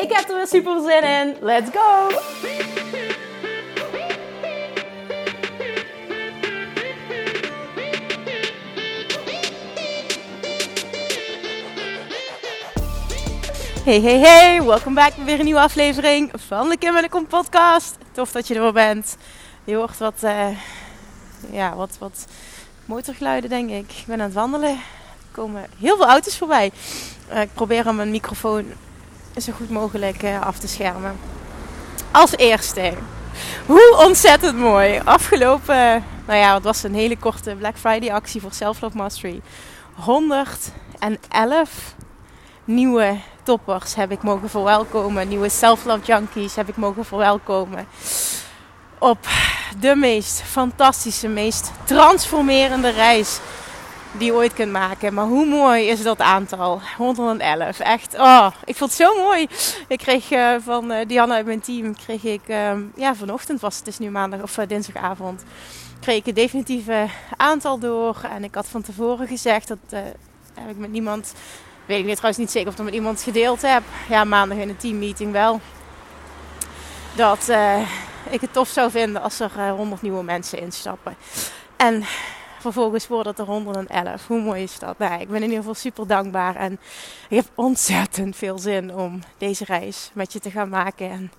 Ik heb er weer super zin in. Let's go! Hey, hey, hey. Welkom bij weer een nieuwe aflevering van de Kim en de Kom podcast. Tof dat je er weer bent. Je hoort wat, uh, ja, wat, wat motorgeluiden, denk ik. Ik ben aan het wandelen. Komen heel veel auto's voorbij. Uh, ik probeer om mijn microfoon zo goed mogelijk uh, af te schermen. Als eerste, hoe ontzettend mooi. Afgelopen, nou ja, het was een hele korte Black Friday actie voor Self Love Mastery. 111 nieuwe toppers heb ik mogen verwelkomen. Nieuwe Self Love Junkies heb ik mogen verwelkomen. Op de meest fantastische, meest transformerende reis die ooit kunt maken. Maar hoe mooi is dat aantal? 111. Echt, oh, ik vond het zo mooi. Ik kreeg uh, van uh, Diana uit mijn team, kreeg ik, uh, ja, vanochtend was het, is nu maandag of dinsdagavond, kreeg ik het definitieve aantal door. En ik had van tevoren gezegd, dat ik met niemand, weet ik niet, trouwens niet zeker of ik het met iemand gedeeld heb. Ja, maandag in een teammeeting wel. Dat ik het tof zou vinden als er 100 nieuwe mensen instappen. En vervolgens wordt het er 111. Hoe mooi is dat? Nou, ik ben in ieder geval super dankbaar. En ik heb ontzettend veel zin om deze reis met je te gaan maken. En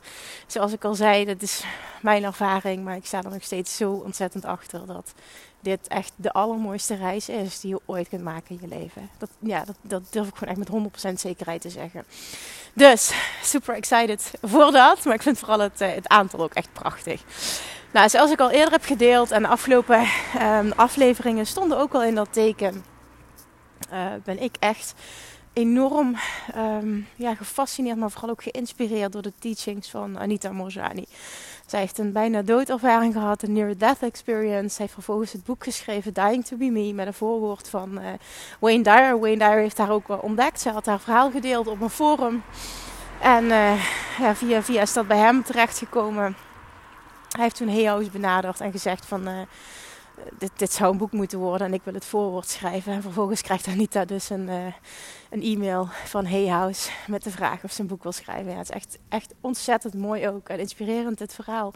zoals ik al zei, dat is mijn ervaring. Maar ik sta er nog steeds zo ontzettend achter dat dit echt de allermooiste reis is die je ooit kunt maken in je leven. Dat, ja, dat, dat durf ik gewoon echt met 100% zekerheid te zeggen. Dus super excited voor dat. Maar ik vind vooral het, het aantal ook echt prachtig. Nou, zoals ik al eerder heb gedeeld en de afgelopen um, afleveringen stonden ook al in dat teken, uh, ben ik echt enorm um, ja, gefascineerd, maar vooral ook geïnspireerd door de teachings van Anita Morjani. Zij heeft een bijna doodervaring gehad, een near-death experience. Zij heeft vervolgens het boek geschreven, Dying to be Me, met een voorwoord van uh, Wayne Dyer. Wayne Dyer heeft haar ook wel ontdekt. Zij had haar verhaal gedeeld op een forum. En uh, ja, via via is dat bij hem terechtgekomen. Hij heeft toen Hey House benaderd en gezegd van... Uh, dit, dit, zou een boek moeten worden en ik wil het voorwoord schrijven. En vervolgens krijgt Anita dus een, uh, een e-mail van Hey met de vraag of ze een boek wil schrijven. Ja, het is echt, echt ontzettend mooi ook en inspirerend dit verhaal.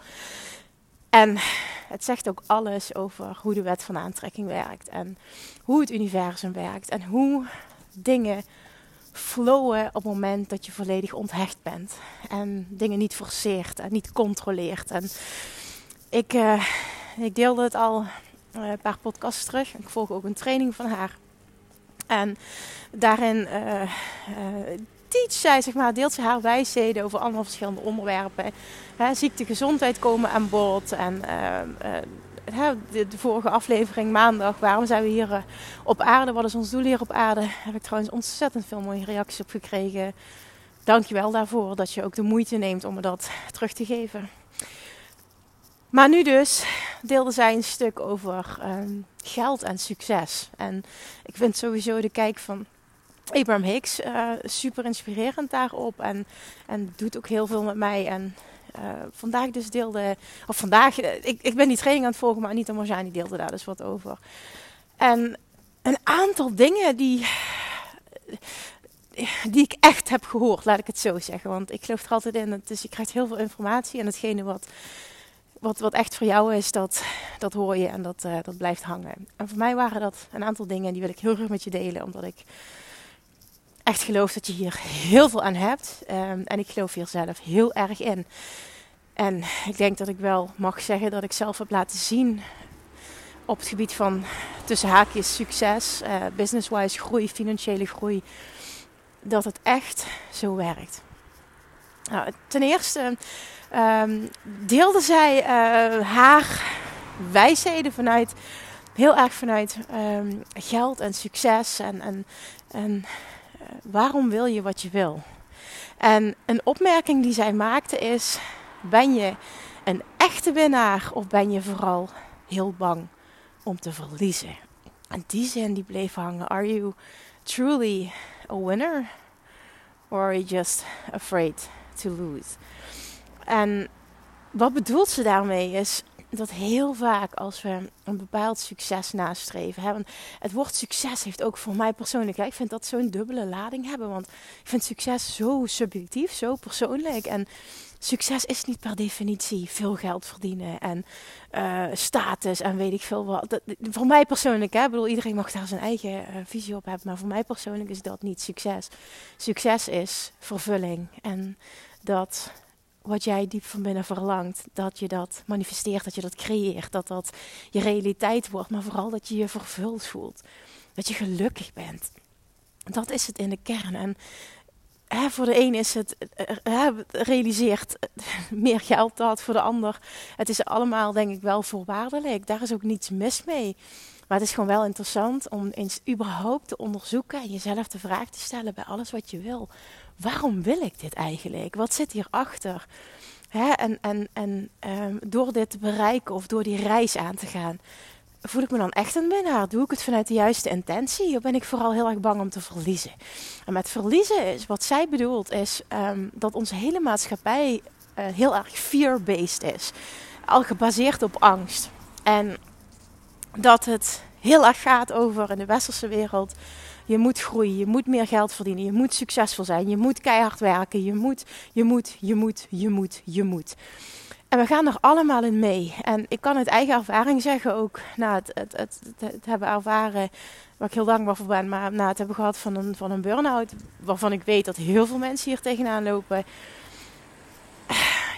En het zegt ook alles over hoe de wet van aantrekking werkt. En hoe het universum werkt. En hoe dingen flowen op het moment dat je volledig onthecht bent. En dingen niet forceert en niet controleert. En ik, uh, ik deelde het al uh, een paar podcasts terug. Ik volg ook een training van haar. En daarin uh, teach zij, zeg maar, deelt ze haar wijsheden over allemaal verschillende onderwerpen. Hè, ziekte, gezondheid komen aan bod. En de, vorige aflevering maandag, waarom zijn we hier uh, op aarde? Wat is ons doel hier op aarde? Heb ik trouwens ontzettend veel mooie reacties op gekregen. Dankjewel daarvoor dat je ook de moeite neemt om me dat terug te geven. Maar nu dus deelde zij een stuk over um, geld en succes. En ik vind sowieso de kijk van Abraham Hicks uh, super inspirerend daarop. En, en doet ook heel veel met mij. En uh, vandaag dus deelde, of vandaag, ik, ik ben die training aan het volgen, maar Anita Morjani deelde daar dus wat over. En een aantal dingen die, die ik echt heb gehoord, laat ik het zo zeggen. Want ik geloof er altijd in, dus je krijgt heel veel informatie en hetgene wat, wat, wat echt voor jou is, dat, dat hoor je en dat, uh, dat blijft hangen. En voor mij waren dat een aantal dingen die wil ik heel graag met je delen, omdat ik echt geloof dat je hier heel veel aan hebt. Um, en ik geloof hier zelf heel erg in. En ik denk dat ik wel mag zeggen dat ik zelf heb laten zien op het gebied van tussen haakjes succes, uh, business-wise groei, financiële groei, dat het echt zo werkt. Nou, ten eerste um, deelde zij uh, haar wijsheden vanuit heel erg vanuit um, geld en succes en, en, en waarom wil je wat je wil? En een opmerking die zij maakte is: ben je een echte winnaar of ben je vooral heel bang om te verliezen? En die zin die bleef hangen. Are you truly a winner? Or are you just afraid to lose? En wat bedoelt ze daarmee is dat heel vaak als we een bepaald succes nastreven. Hè, het woord succes heeft ook voor mij persoonlijk. Ik vind dat zo'n dubbele lading hebben. Want ik vind succes zo subjectief, zo persoonlijk. En succes is niet per definitie veel geld verdienen en uh, status en weet ik veel wat. Voor mij persoonlijk, hè, ik bedoel, iedereen mag daar zijn eigen uh, visie op hebben. Maar voor mij persoonlijk is dat niet succes. Succes is vervulling. En dat wat jij diep van binnen verlangt, dat je dat manifesteert, dat je dat creëert, dat dat je realiteit wordt, maar vooral dat je je vervuld voelt, dat je gelukkig bent. Dat is het in de kern. En hè, voor de een is het hè, realiseert meer geld dat, voor de ander. Het is allemaal denk ik wel voorwaardelijk. Daar is ook niets mis mee. Maar het is gewoon wel interessant om eens überhaupt te onderzoeken en jezelf de vraag te stellen bij alles wat je wil waarom wil ik dit eigenlijk? Wat zit hierachter? Hè? En, en, en um, door dit te bereiken of door die reis aan te gaan, voel ik me dan echt een winnaar? Doe ik het vanuit de juiste intentie? Of ben ik vooral heel erg bang om te verliezen? En met verliezen is wat zij bedoelt, is um, dat onze hele maatschappij uh, heel erg fear-based is. Al gebaseerd op angst. En dat het heel erg gaat over in de westerse wereld je moet groeien, je moet meer geld verdienen, je moet succesvol zijn, je moet keihard werken, je moet, je moet, je moet, je moet, je moet. En we gaan er allemaal in mee. En ik kan uit eigen ervaring zeggen ook, na het, het, het, hebben ervaren, waar ik heel dankbaar voor ben, maar na het hebben gehad van een, van een burn-out, waarvan ik weet dat heel veel mensen hier tegenaan lopen.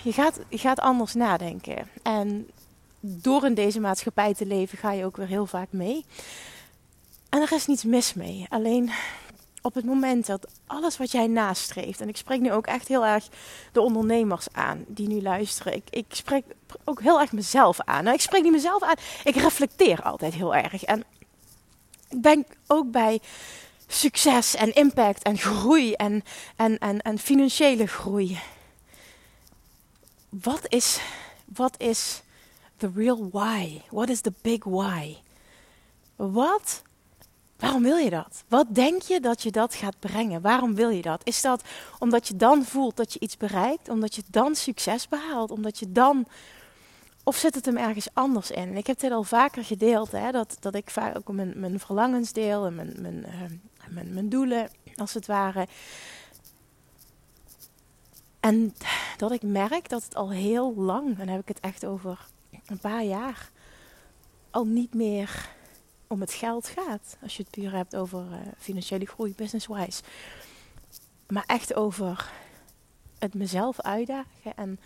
Je gaat, je gaat anders nadenken. En door in deze maatschappij te leven ga je ook weer heel vaak mee. En er is niets mis mee. Alleen op het moment dat alles wat jij nastreeft, en ik spreek nu ook echt heel erg de ondernemers aan die nu luisteren. Ik, ik spreek ook heel erg mezelf aan. Nou, ik spreek niet mezelf aan, ik reflecteer altijd heel erg. En ik ben ook bij succes en impact en groei en, en, en, en financiële groei. Wat is, wat is the real why? What is the big why? Wat Waarom wil je dat? Wat denk je dat je dat gaat brengen? Waarom wil je dat? Is dat omdat je dan voelt dat je iets bereikt? Omdat je dan succes behaalt? Omdat je dan. Of zit het hem ergens anders in? En ik heb dit al vaker gedeeld, hè, dat, dat ik vaak ook mijn, mijn verlangens deel en mijn, mijn, uh, mijn, mijn doelen, als het ware. En dat ik merk dat het al heel lang, en dan heb ik het echt over een paar jaar, al niet meer om het geld gaat. Als je het puur hebt over uh, financiële groei, business-wise. Maar echt over het mezelf uitdagen en,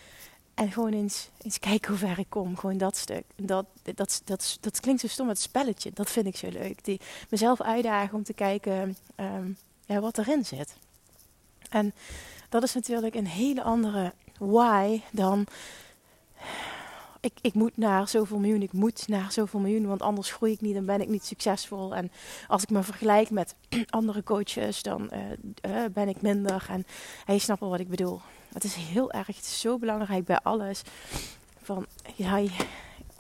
en gewoon eens, eens kijken hoe ver ik kom. Gewoon dat stuk. Dat, dat, dat, dat, klinkt zo stom, het spelletje. Dat vind ik zo leuk. Die, mezelf uitdagen om te kijken ja, wat erin zit. En dat is natuurlijk een hele andere why dan ik, ik moet naar zoveel miljoen, ik moet naar zoveel miljoen, want anders groei ik niet en ben ik niet succesvol. En als ik me vergelijk met andere coaches, dan uh, ben ik minder. En hij snapt wel wat ik bedoel. Het is heel erg, het is zo belangrijk bij alles. Van, ja,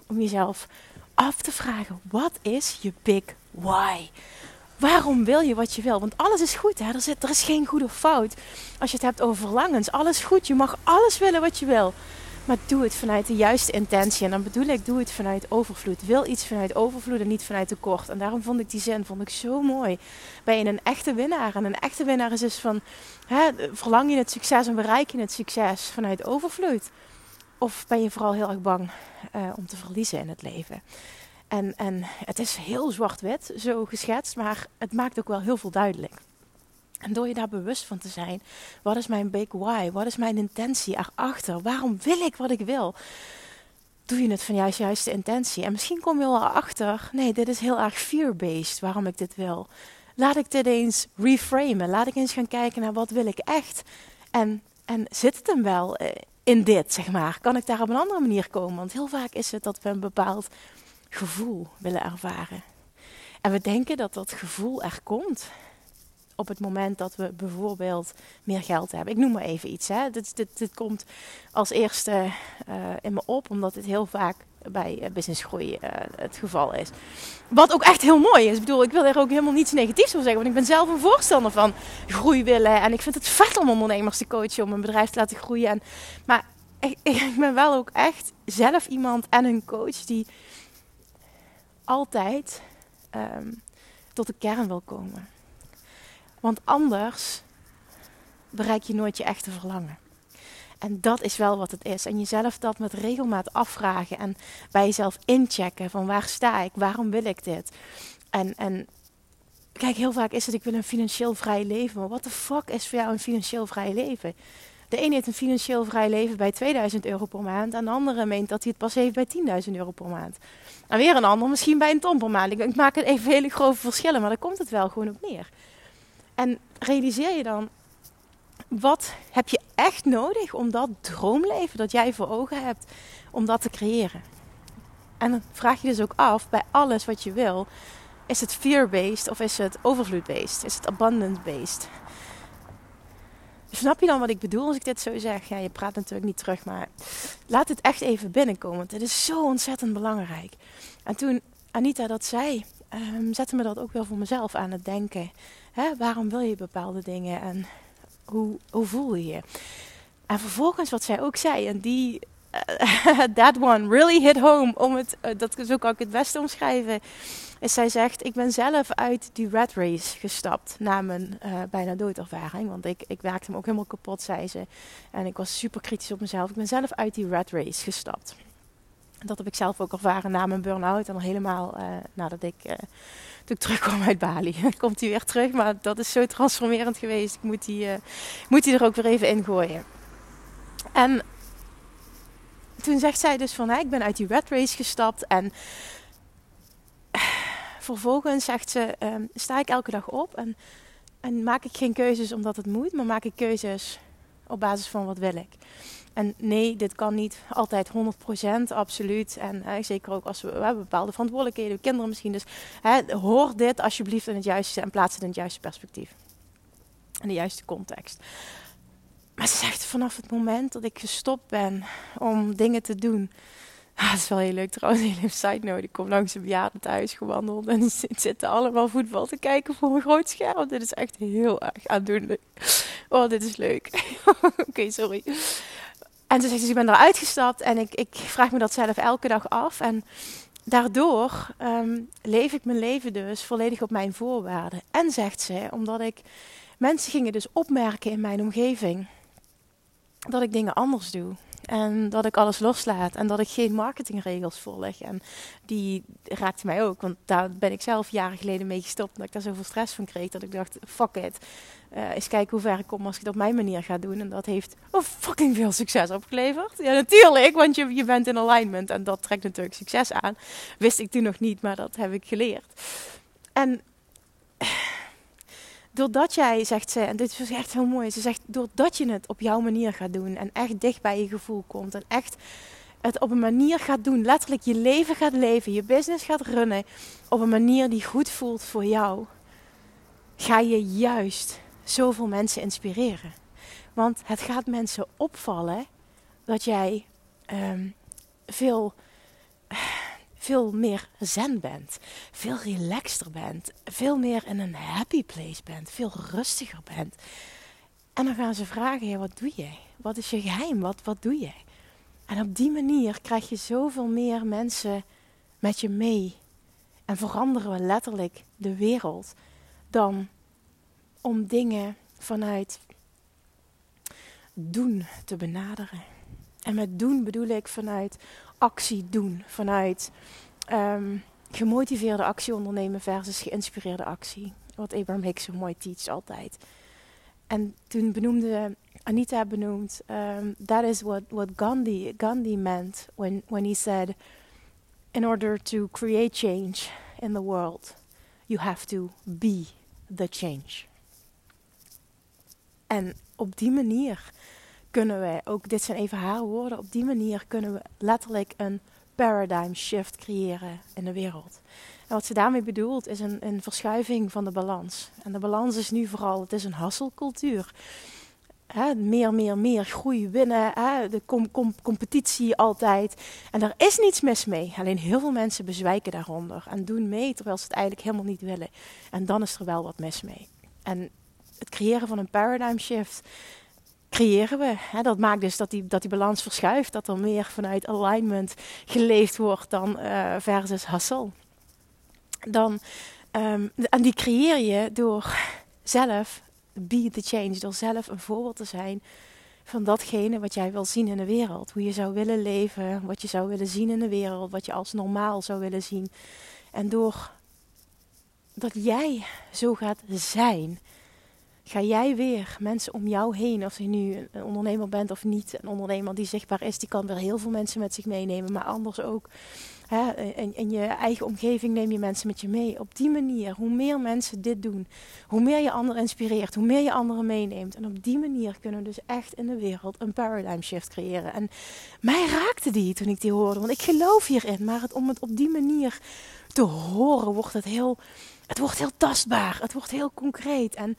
om jezelf af te vragen, wat is je big why? Waarom wil je wat je wil? Want alles is goed, hè? Er, zit, er is geen goede fout. Als je het hebt over verlangens, alles goed. Je mag alles willen wat je wil. Maar doe het vanuit de juiste intentie. En dan bedoel ik, doe het vanuit overvloed. Wil iets vanuit overvloed en niet vanuit tekort. En daarom vond ik die zin vond ik zo mooi. Ben je een echte winnaar? En een echte winnaar is dus van, hè, verlang je het succes en bereik je het succes vanuit overvloed? Of ben je vooral heel erg bang uh, om te verliezen in het leven? En, en het is heel zwart-wit zo geschetst, maar het maakt ook wel heel veel duidelijk. En door je daar bewust van te zijn, wat is mijn big why? Wat is mijn intentie erachter? Waarom wil ik wat ik wil? Doe je het van juist juiste intentie? En misschien kom je wel erachter, nee, dit is heel erg fear-based waarom ik dit wil. Laat ik dit eens reframen. Laat ik eens gaan kijken naar wat wil ik echt. En, en zit het hem wel eh, in dit, zeg maar? Kan ik daar op een andere manier komen? Want heel vaak is het dat we een bepaald gevoel willen ervaren. En we denken dat dat gevoel er komt op het moment dat we bijvoorbeeld meer geld hebben. Ik noem maar even iets. Hè. Dit, dit, dit komt als eerste uh, in me op, omdat het heel vaak bij uh, businessgroei uh, het geval is. Wat ook echt heel mooi is. Ik bedoel, ik wil er ook helemaal niets negatiefs over zeggen. Want ik ben zelf een voorstander van groei willen. En ik vind het vet om ondernemers te coachen, om een bedrijf te laten groeien. En, maar ik, ik ben wel ook echt zelf iemand en een coach die altijd um, tot de kern wil komen. Want anders bereik je nooit je echte verlangen. En dat is wel wat het is. En jezelf dat met regelmaat afvragen en bij jezelf inchecken van waar sta ik, waarom wil ik dit? En, en kijk, heel vaak is het ik wil een financieel vrij leven. Maar wat de fuck is voor jou een financieel vrij leven? De een heeft een financieel vrij leven bij 2000 euro per maand. En de andere meent dat hij het pas heeft bij 10.000 euro per maand. En weer een ander misschien bij een ton per maand. Ik maak het even hele grove verschillen, maar daar komt het wel gewoon op neer. En realiseer je dan, wat heb je echt nodig om dat droomleven dat jij voor ogen hebt, om dat te creëren? En dan vraag je dus ook af bij alles wat je wil, is het fear-based of is het overvloed-based? Is het abundance-based? Snap je dan wat ik bedoel als ik dit zo zeg? Ja, je praat natuurlijk niet terug, maar laat het echt even binnenkomen. Want het is zo ontzettend belangrijk. En toen Anita dat zei, um, zette me dat ook wel voor mezelf aan het denken. Hè, waarom wil je bepaalde dingen en hoe, hoe voel je je? En vervolgens wat zij ook zei, en die, uh, that one really hit home, om het, uh, dat zo kan ik het beste omschrijven, is zij zegt, ik ben zelf uit die red race gestapt na mijn uh, bijna doodervaring, want ik, ik werkte hem ook helemaal kapot, zei ze. En ik was super kritisch op mezelf. Ik ben zelf uit die red race gestapt. Dat heb ik zelf ook ervaren na mijn burn-out en al helemaal nadat ik toen ik terugkwam uit Bali. Komt hij weer terug, maar dat is zo transformerend geweest. Ik moet die, uh, moet die er ook weer even ingooien. En toen zegt zij dus van, ik ben uit die red race gestapt en vervolgens zegt ze, um, sta ik elke dag op en, en maak ik geen keuzes omdat het moet, maar maak ik keuzes op basis van wat wil ik. En nee, dit kan niet altijd 100%, absoluut. En hè, zeker ook als we, bepaalde verantwoordelijkheden, kinderen misschien. Dus hè, hoor dit alsjeblieft in het juiste en plaats het in het juiste perspectief. In de juiste context. Maar ze zegt vanaf het moment dat ik gestopt ben om dingen te doen. Ah, dat is wel heel leuk trouwens, een hele side note. Ik kom langs een bejaarde thuis gewandeld en die zitten allemaal voetbal te kijken voor een groot scherm. Dit is echt heel erg aandoenlijk. Oh, dit is leuk. Oké, sorry. En ze zegt dus, ik ben eruit gestapt en ik, ik vraag me dat zelf elke dag af. En daardoor um, leef ik mijn leven dus volledig op mijn voorwaarden. En zegt ze, omdat ik mensen gingen dus opmerken in mijn omgeving dat ik dingen anders doe. En dat ik alles loslaat. En dat ik geen marketingregels volg. En die raakte mij ook. Want daar ben ik zelf jaren geleden mee gestopt. Dat ik daar zoveel stress van kreeg. Dat ik dacht, fuck it. Uh, eens kijken hoe ver ik kom als ik het op mijn manier ga doen. En dat heeft oh, fucking veel succes opgeleverd. Ja, natuurlijk. Want je, je bent in alignment. En dat trekt natuurlijk succes aan. Wist ik toen nog niet. Maar dat heb ik geleerd. En doordat jij, zegt ze, en dit is echt heel mooi, ze zegt, doordat je het op jouw manier gaat doen en echt dicht bij je gevoel komt en echt het op een manier gaat doen, letterlijk je leven gaat leven, je business gaat runnen op een manier die goed voelt voor jou, ga je juist zoveel mensen inspireren. Want het gaat mensen opvallen dat jij um, veel veel meer zen bent, veel relaxter bent, veel meer in een happy place bent, veel rustiger bent. En dan gaan ze vragen, ja, wat doe jij? Wat is je geheim? Wat, wat doe jij? En op die manier krijg je zoveel meer mensen met je mee. En veranderen we letterlijk de wereld dan om dingen vanuit doen te benaderen. En met doen bedoel ik vanuit actie doen. Vanuit um, gemotiveerde actie ondernemen versus geïnspireerde actie. Wat Abraham Hicks zo mooi teacht altijd. En toen benoemde Anita benoemd, um, that is what, what Gandhi, Gandhi meant when, when he said, in order to create change in the world, you have to be the change. En op die manier kunnen we, ook dit zijn even haar woorden, op die manier kunnen we letterlijk een paradigm shift creëren in de wereld. En wat ze daarmee bedoelt is een, een verschuiving van de balans. En de balans is nu vooral, het is een hasselcultuur. Meer, meer, meer groei, winnen, de competitie altijd. En daar is niets mis mee. Alleen heel veel mensen bezwijken daaronder en doen mee terwijl ze het eigenlijk helemaal niet willen. En dan is er wel wat mis mee. En het creëren van een paradigm shift creëren we. Hè, dat maakt dus dat die, dat die balans verschuift, dat er meer vanuit alignment geleefd wordt dan uh, versus hustle. Dan, um, en die creëer je door zelf be the change. Door zelf een voorbeeld te zijn van datgene wat jij wil zien in de wereld. Hoe je zou willen leven, wat je zou willen zien in de wereld, wat je als normaal zou willen zien. En door dat jij zo gaat zijn, ga jij weer mensen om jou heen, of je nu een ondernemer bent of niet, een ondernemer die zichtbaar is, die kan weer heel veel mensen met zich meenemen, maar anders ook Hè, in, in, je eigen omgeving neem je mensen met je mee. Op die manier, hoe meer mensen dit doen, hoe meer je anderen inspireert, hoe meer je anderen meeneemt. En op die manier kunnen we dus echt in de wereld een paradigm shift creëren. En mij raakte die toen ik die hoorde, want ik geloof hierin. Maar om het op die manier te horen, wordt het heel, het wordt heel tastbaar. Het wordt heel concreet. En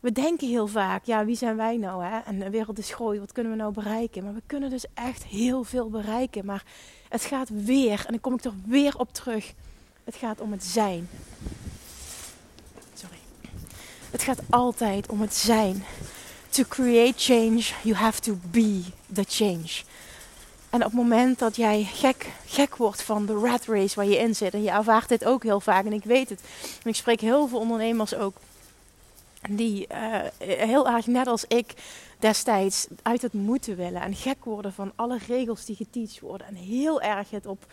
we denken heel vaak, ja, wie zijn wij nou? Hè? En de wereld is groot, wat kunnen we nou bereiken? Maar we kunnen dus echt heel veel bereiken. Maar het gaat weer, en dan kom ik er weer op terug. Het gaat om het zijn. Sorry. Het gaat altijd om het zijn. To create change, you have to be the change. En op het moment dat jij gek, gek wordt van de rat race waar je in zit, en je ervaart dit ook heel vaak, en ik weet het, ik spreek heel veel ondernemers ook, die uh, heel erg net als ik destijds uit het moeten willen en gek worden van alle regels die geteacht worden. En heel erg het op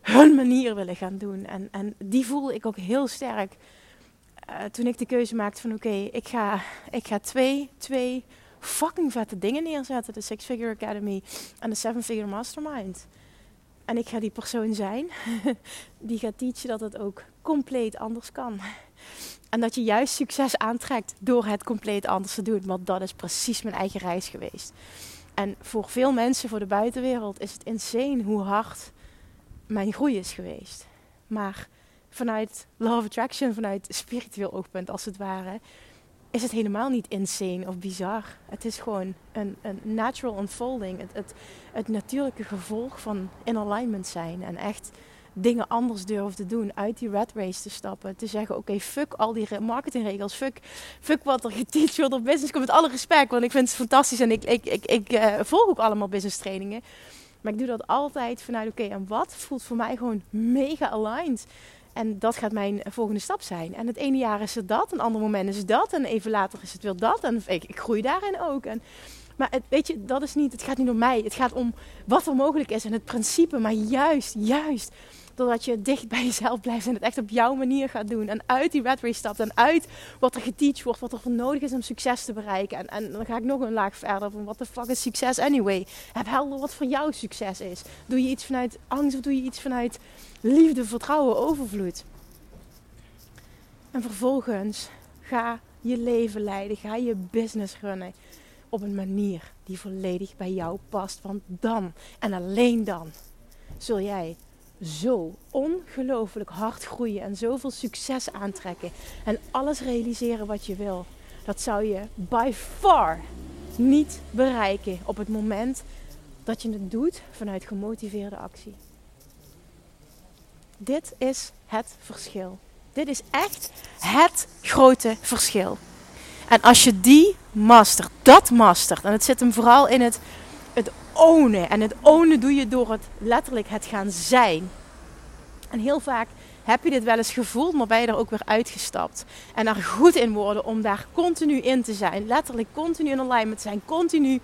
hun manier willen gaan doen. En, en die voelde ik ook heel sterk uh, toen ik de keuze maakte van oké, ik, ga, ik ga twee, twee fucking vette dingen neerzetten. De Six Figure Academy en de Seven Figure Mastermind. En ik ga die persoon zijn die gaat teachen dat het ook compleet anders kan. En dat je juist succes aantrekt door het compleet anders te doen. Want dat is precies mijn eigen reis geweest. En voor veel mensen, voor de buitenwereld, is het insane hoe hard mijn groei is geweest. Maar vanuit of Attraction, vanuit spiritueel oogpunt als het ware, is het helemaal niet insane of bizar. Het is gewoon een, een natural unfolding. Het, het, het natuurlijke gevolg van in alignment zijn. En echt dingen anders durven te doen. Uit die red race te stappen. Te zeggen, oké, fuck al die marketingregels. Fuck, fuck wat er geteacht wordt op business. Met alle respect, want ik vind het fantastisch. En ik, ik, ik, uh, volg ook allemaal business trainingen. Maar ik doe dat altijd vanuit, oké, en wat voelt voor mij gewoon mega aligned? En dat gaat mijn volgende stap zijn. En het ene jaar is het dat, een ander moment is het dat. En even later is het weer dat. En ik, groei daarin ook. En, maar het, weet je, dat is niet, het gaat niet om mij. Het gaat om wat er mogelijk is en het principe. Maar juist, juist Doordat je dicht bij jezelf blijft en het echt op jouw manier gaat doen. En uit die red stapt. En uit wat er geteacht wordt. Wat er voor nodig is om succes te bereiken. En, en dan ga ik nog een laag verder. Van wat de fuck is succes anyway? Heb helder wat voor jou succes is. Doe je iets vanuit angst of doe je iets vanuit liefde, vertrouwen, overvloed? En vervolgens ga je leven leiden. Ga je business runnen op een manier die volledig bij jou past. Want dan en alleen dan zul jij zo ongelooflijk hard groeien en zoveel succes aantrekken en alles realiseren wat je wil. Dat zou je by far niet bereiken op het moment dat je het doet vanuit gemotiveerde actie. Dit is het verschil. Dit is echt het grote verschil. En als je die mastert, dat mastert, en het zit hem vooral in het het ownen. En het ownen doe je door het letterlijk het gaan zijn. En heel vaak heb je dit wel eens gevoeld, maar ben je er ook weer uitgestapt. En er goed in worden om daar continu in te zijn. Letterlijk continu in alignment zijn. Continu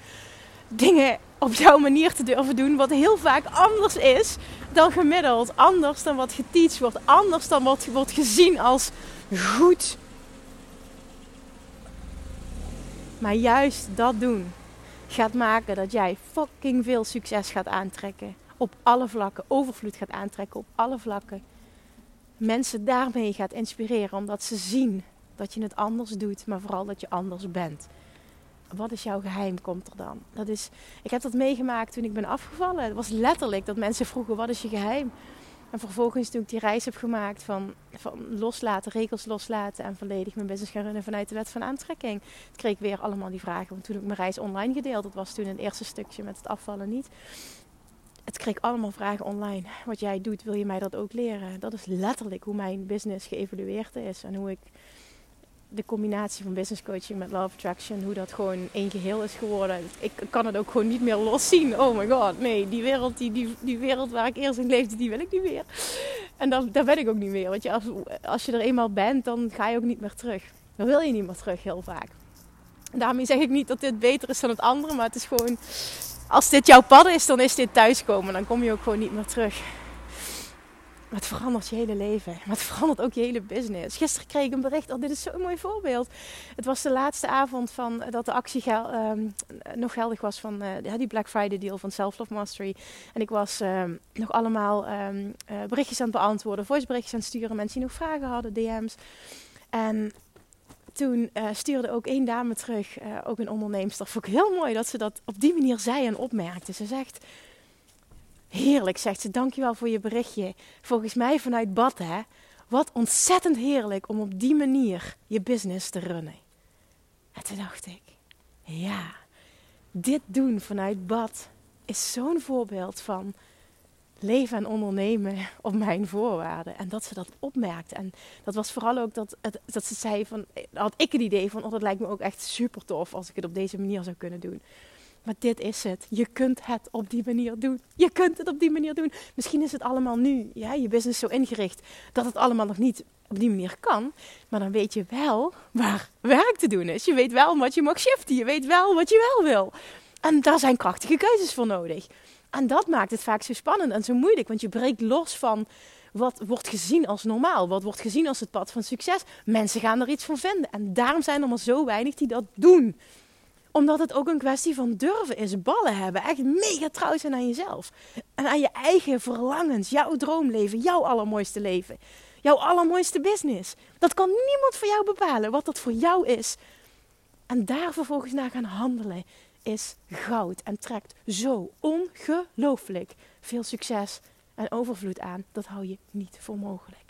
dingen op jouw manier te durven doen. Wat heel vaak anders is dan gemiddeld. Anders dan wat geteacht wordt. Anders dan wat wordt gezien als goed. Maar juist dat doen gaat maken dat jij fucking veel succes gaat aantrekken. Op alle vlakken. Overvloed gaat aantrekken op alle vlakken. Mensen daarmee gaat inspireren omdat ze zien dat je het anders doet, maar vooral dat je anders bent. Wat is jouw geheim, komt er dan. Dat is, ik heb dat meegemaakt toen ik ben afgevallen. Het was letterlijk dat mensen vroegen, wat is je geheim? En vervolgens toen ik die reis heb gemaakt van, van loslaten, regels loslaten en volledig mijn business gaan runnen vanuit de wet van aantrekking. kreeg ik weer allemaal die vragen. Want toen ik mijn reis online gedeeld, dat was toen het eerste stukje met het afvallen niet. Het kreeg allemaal vragen online. Wat jij doet, wil je mij dat ook leren? Dat is letterlijk hoe mijn business geëvalueerd is en hoe ik de combinatie van business coaching met love attraction, hoe dat gewoon één geheel is geworden. Ik kan het ook gewoon niet meer los zien. Oh my god, nee, die wereld, die, die, die wereld waar ik eerst in leefde, die wil ik niet meer. En daar, daar ben ik ook niet meer. Want je, als, als je er eenmaal bent, dan ga je ook niet meer terug. Dan wil je niet meer terug, heel vaak. Daarmee zeg ik niet dat dit beter is dan het andere, maar het is gewoon, als dit jouw pad is, dan is dit thuiskomen. Dan kom je ook gewoon niet meer terug. Maar het verandert je hele leven. Maar het verandert ook je hele business. Gisteren kreeg ik een bericht. Oh, dit is zo'n mooi voorbeeld. Het was de laatste avond van, dat de actie ehm, nog geldig was van uh, die Black Friday deal van Self Love Mastery. En ik was ehm, nog allemaal uh, berichtjes aan het beantwoorden. Voiceberichtjes aan het sturen. Mensen die nog vragen hadden. DM's. En toen stuurde ook één dame terug. ook een onderneemster. Vond ik heel mooi dat ze dat op die manier zei en opmerkte. Ze zegt... Heerlijk, zegt ze. Dankjewel voor je berichtje. Volgens mij vanuit bad, hè. Wat ontzettend heerlijk om op die manier je business te runnen. En toen dacht ik, ja, dit doen vanuit bad is zo'n voorbeeld van leven en ondernemen op mijn voorwaarden. En dat ze dat opmerkte. En dat was vooral ook dat, dat ze zei van, had ik het idee van, oh dat lijkt me ook echt super tof als ik het op deze manier zou kunnen doen. Maar dit is het. Je kunt het op die manier doen. Je kunt het op die manier doen. Misschien is het allemaal nu, ja, je business zo ingericht dat het allemaal nog niet op die manier kan. Maar dan weet je wel waar werk te doen is. Je weet wel wat je mag shiften. Je weet wel wat je wel wil. En daar zijn krachtige keuzes voor nodig. En dat maakt het vaak zo spannend en zo moeilijk. Want je breekt los van wat wordt gezien als normaal. Wat wordt gezien als het pad van succes. Mensen gaan er iets van vinden. En daarom zijn er maar zo weinig die dat doen omdat het ook een kwestie van durven is. Ballen hebben. Echt mega trouw zijn aan jezelf. En aan je eigen verlangens. Jouw droomleven. Jouw allermooiste leven. Jouw allermooiste business. Dat kan niemand voor jou bepalen wat dat voor jou is. En daar vervolgens naar gaan handelen is goud. En trekt zo ongelooflijk veel succes en overvloed aan. Dat hou je niet voor mogelijk.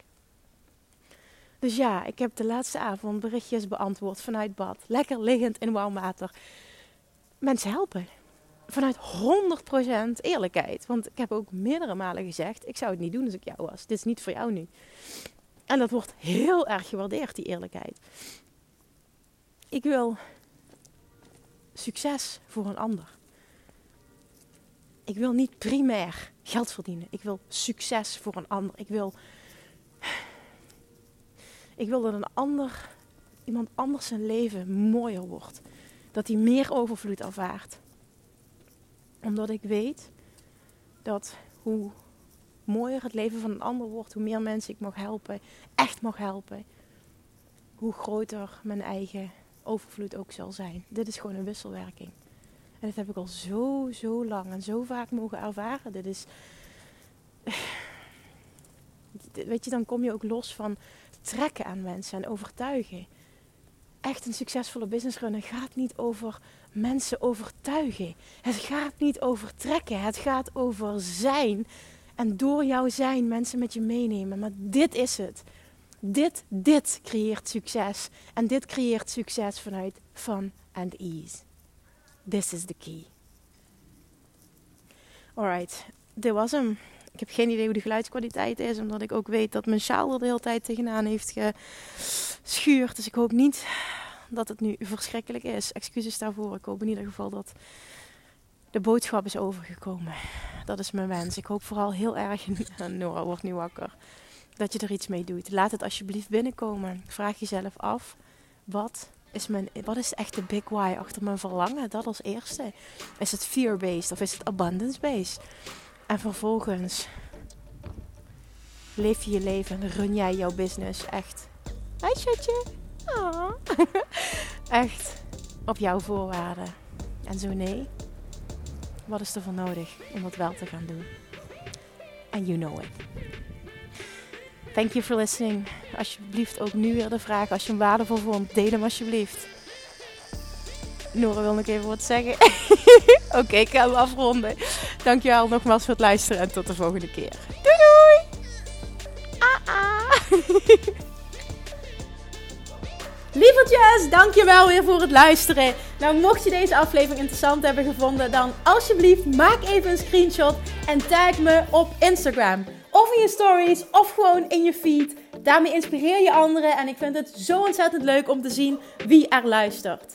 Dus ja, ik heb de laatste avond berichtjes beantwoord vanuit bad. Lekker liggend in warm water. Mensen helpen. Vanuit 100% eerlijkheid. Want ik heb ook meerdere malen gezegd: ik zou het niet doen als ik jou was. Dit is niet voor jou nu. En dat wordt heel erg gewaardeerd, die eerlijkheid. Ik wil succes voor een ander. Ik wil niet primair geld verdienen. Ik wil succes voor een ander. Ik wil ik wil dat een ander, iemand anders zijn leven mooier wordt. Dat hij meer overvloed ervaart. Omdat ik weet dat hoe mooier het leven van een ander wordt, hoe meer mensen ik mag helpen, echt mag helpen, hoe groter mijn eigen overvloed ook zal zijn. Dit is gewoon een wisselwerking. En dat heb ik al zo, zo lang en zo vaak mogen ervaren. Dit is. Weet je, dan kom je ook los van trekken aan mensen en overtuigen. Echt een succesvolle business runnen gaat niet over mensen overtuigen. Het gaat niet over trekken. Het gaat over zijn. En door jouw zijn mensen met je meenemen. Maar dit is het. Dit, dit creëert succes. En dit creëert succes vanuit fun and ease. This is the key. Alright, dit was hem. Ik heb geen idee hoe de geluidskwaliteit is, omdat ik ook weet dat mijn sjaal er de hele tijd tegenaan heeft geschuurd. Dus ik hoop niet dat het nu verschrikkelijk is. Excuses daarvoor. Ik hoop in ieder geval dat de boodschap is overgekomen. Dat is mijn wens. Ik hoop vooral heel erg, Nora wordt nu wakker, dat je er iets mee doet. Laat het alsjeblieft binnenkomen. Vraag jezelf af, wat is, mijn, wat is echt de big why achter mijn verlangen? Dat als eerste. Is het fear-based of is het abundance-based? En vervolgens leef je je leven en run jij jouw business echt. Hi schatje. Oh. echt op jouw voorwaarden. En zo nee, wat is er voor nodig om dat wel te gaan doen? And you know it. Thank you for listening. Alsjeblieft ook nu weer de vraag. Als je hem waardevol vond, deel hem alsjeblieft. Nora wil nog even wat zeggen. Oké, ik ga hem afronden. Dankjewel nogmaals voor het luisteren en tot de volgende keer. Doei doei! Ah, ah. Lievertjes, dankjewel weer voor het luisteren. Nou, mocht je deze aflevering interessant hebben gevonden, dan alsjeblieft maak even een screenshot en tag me op Instagram. Of in je stories, of gewoon in je feed. Daarmee inspireer je anderen en ik vind het zo ontzettend leuk om te zien wie er luistert.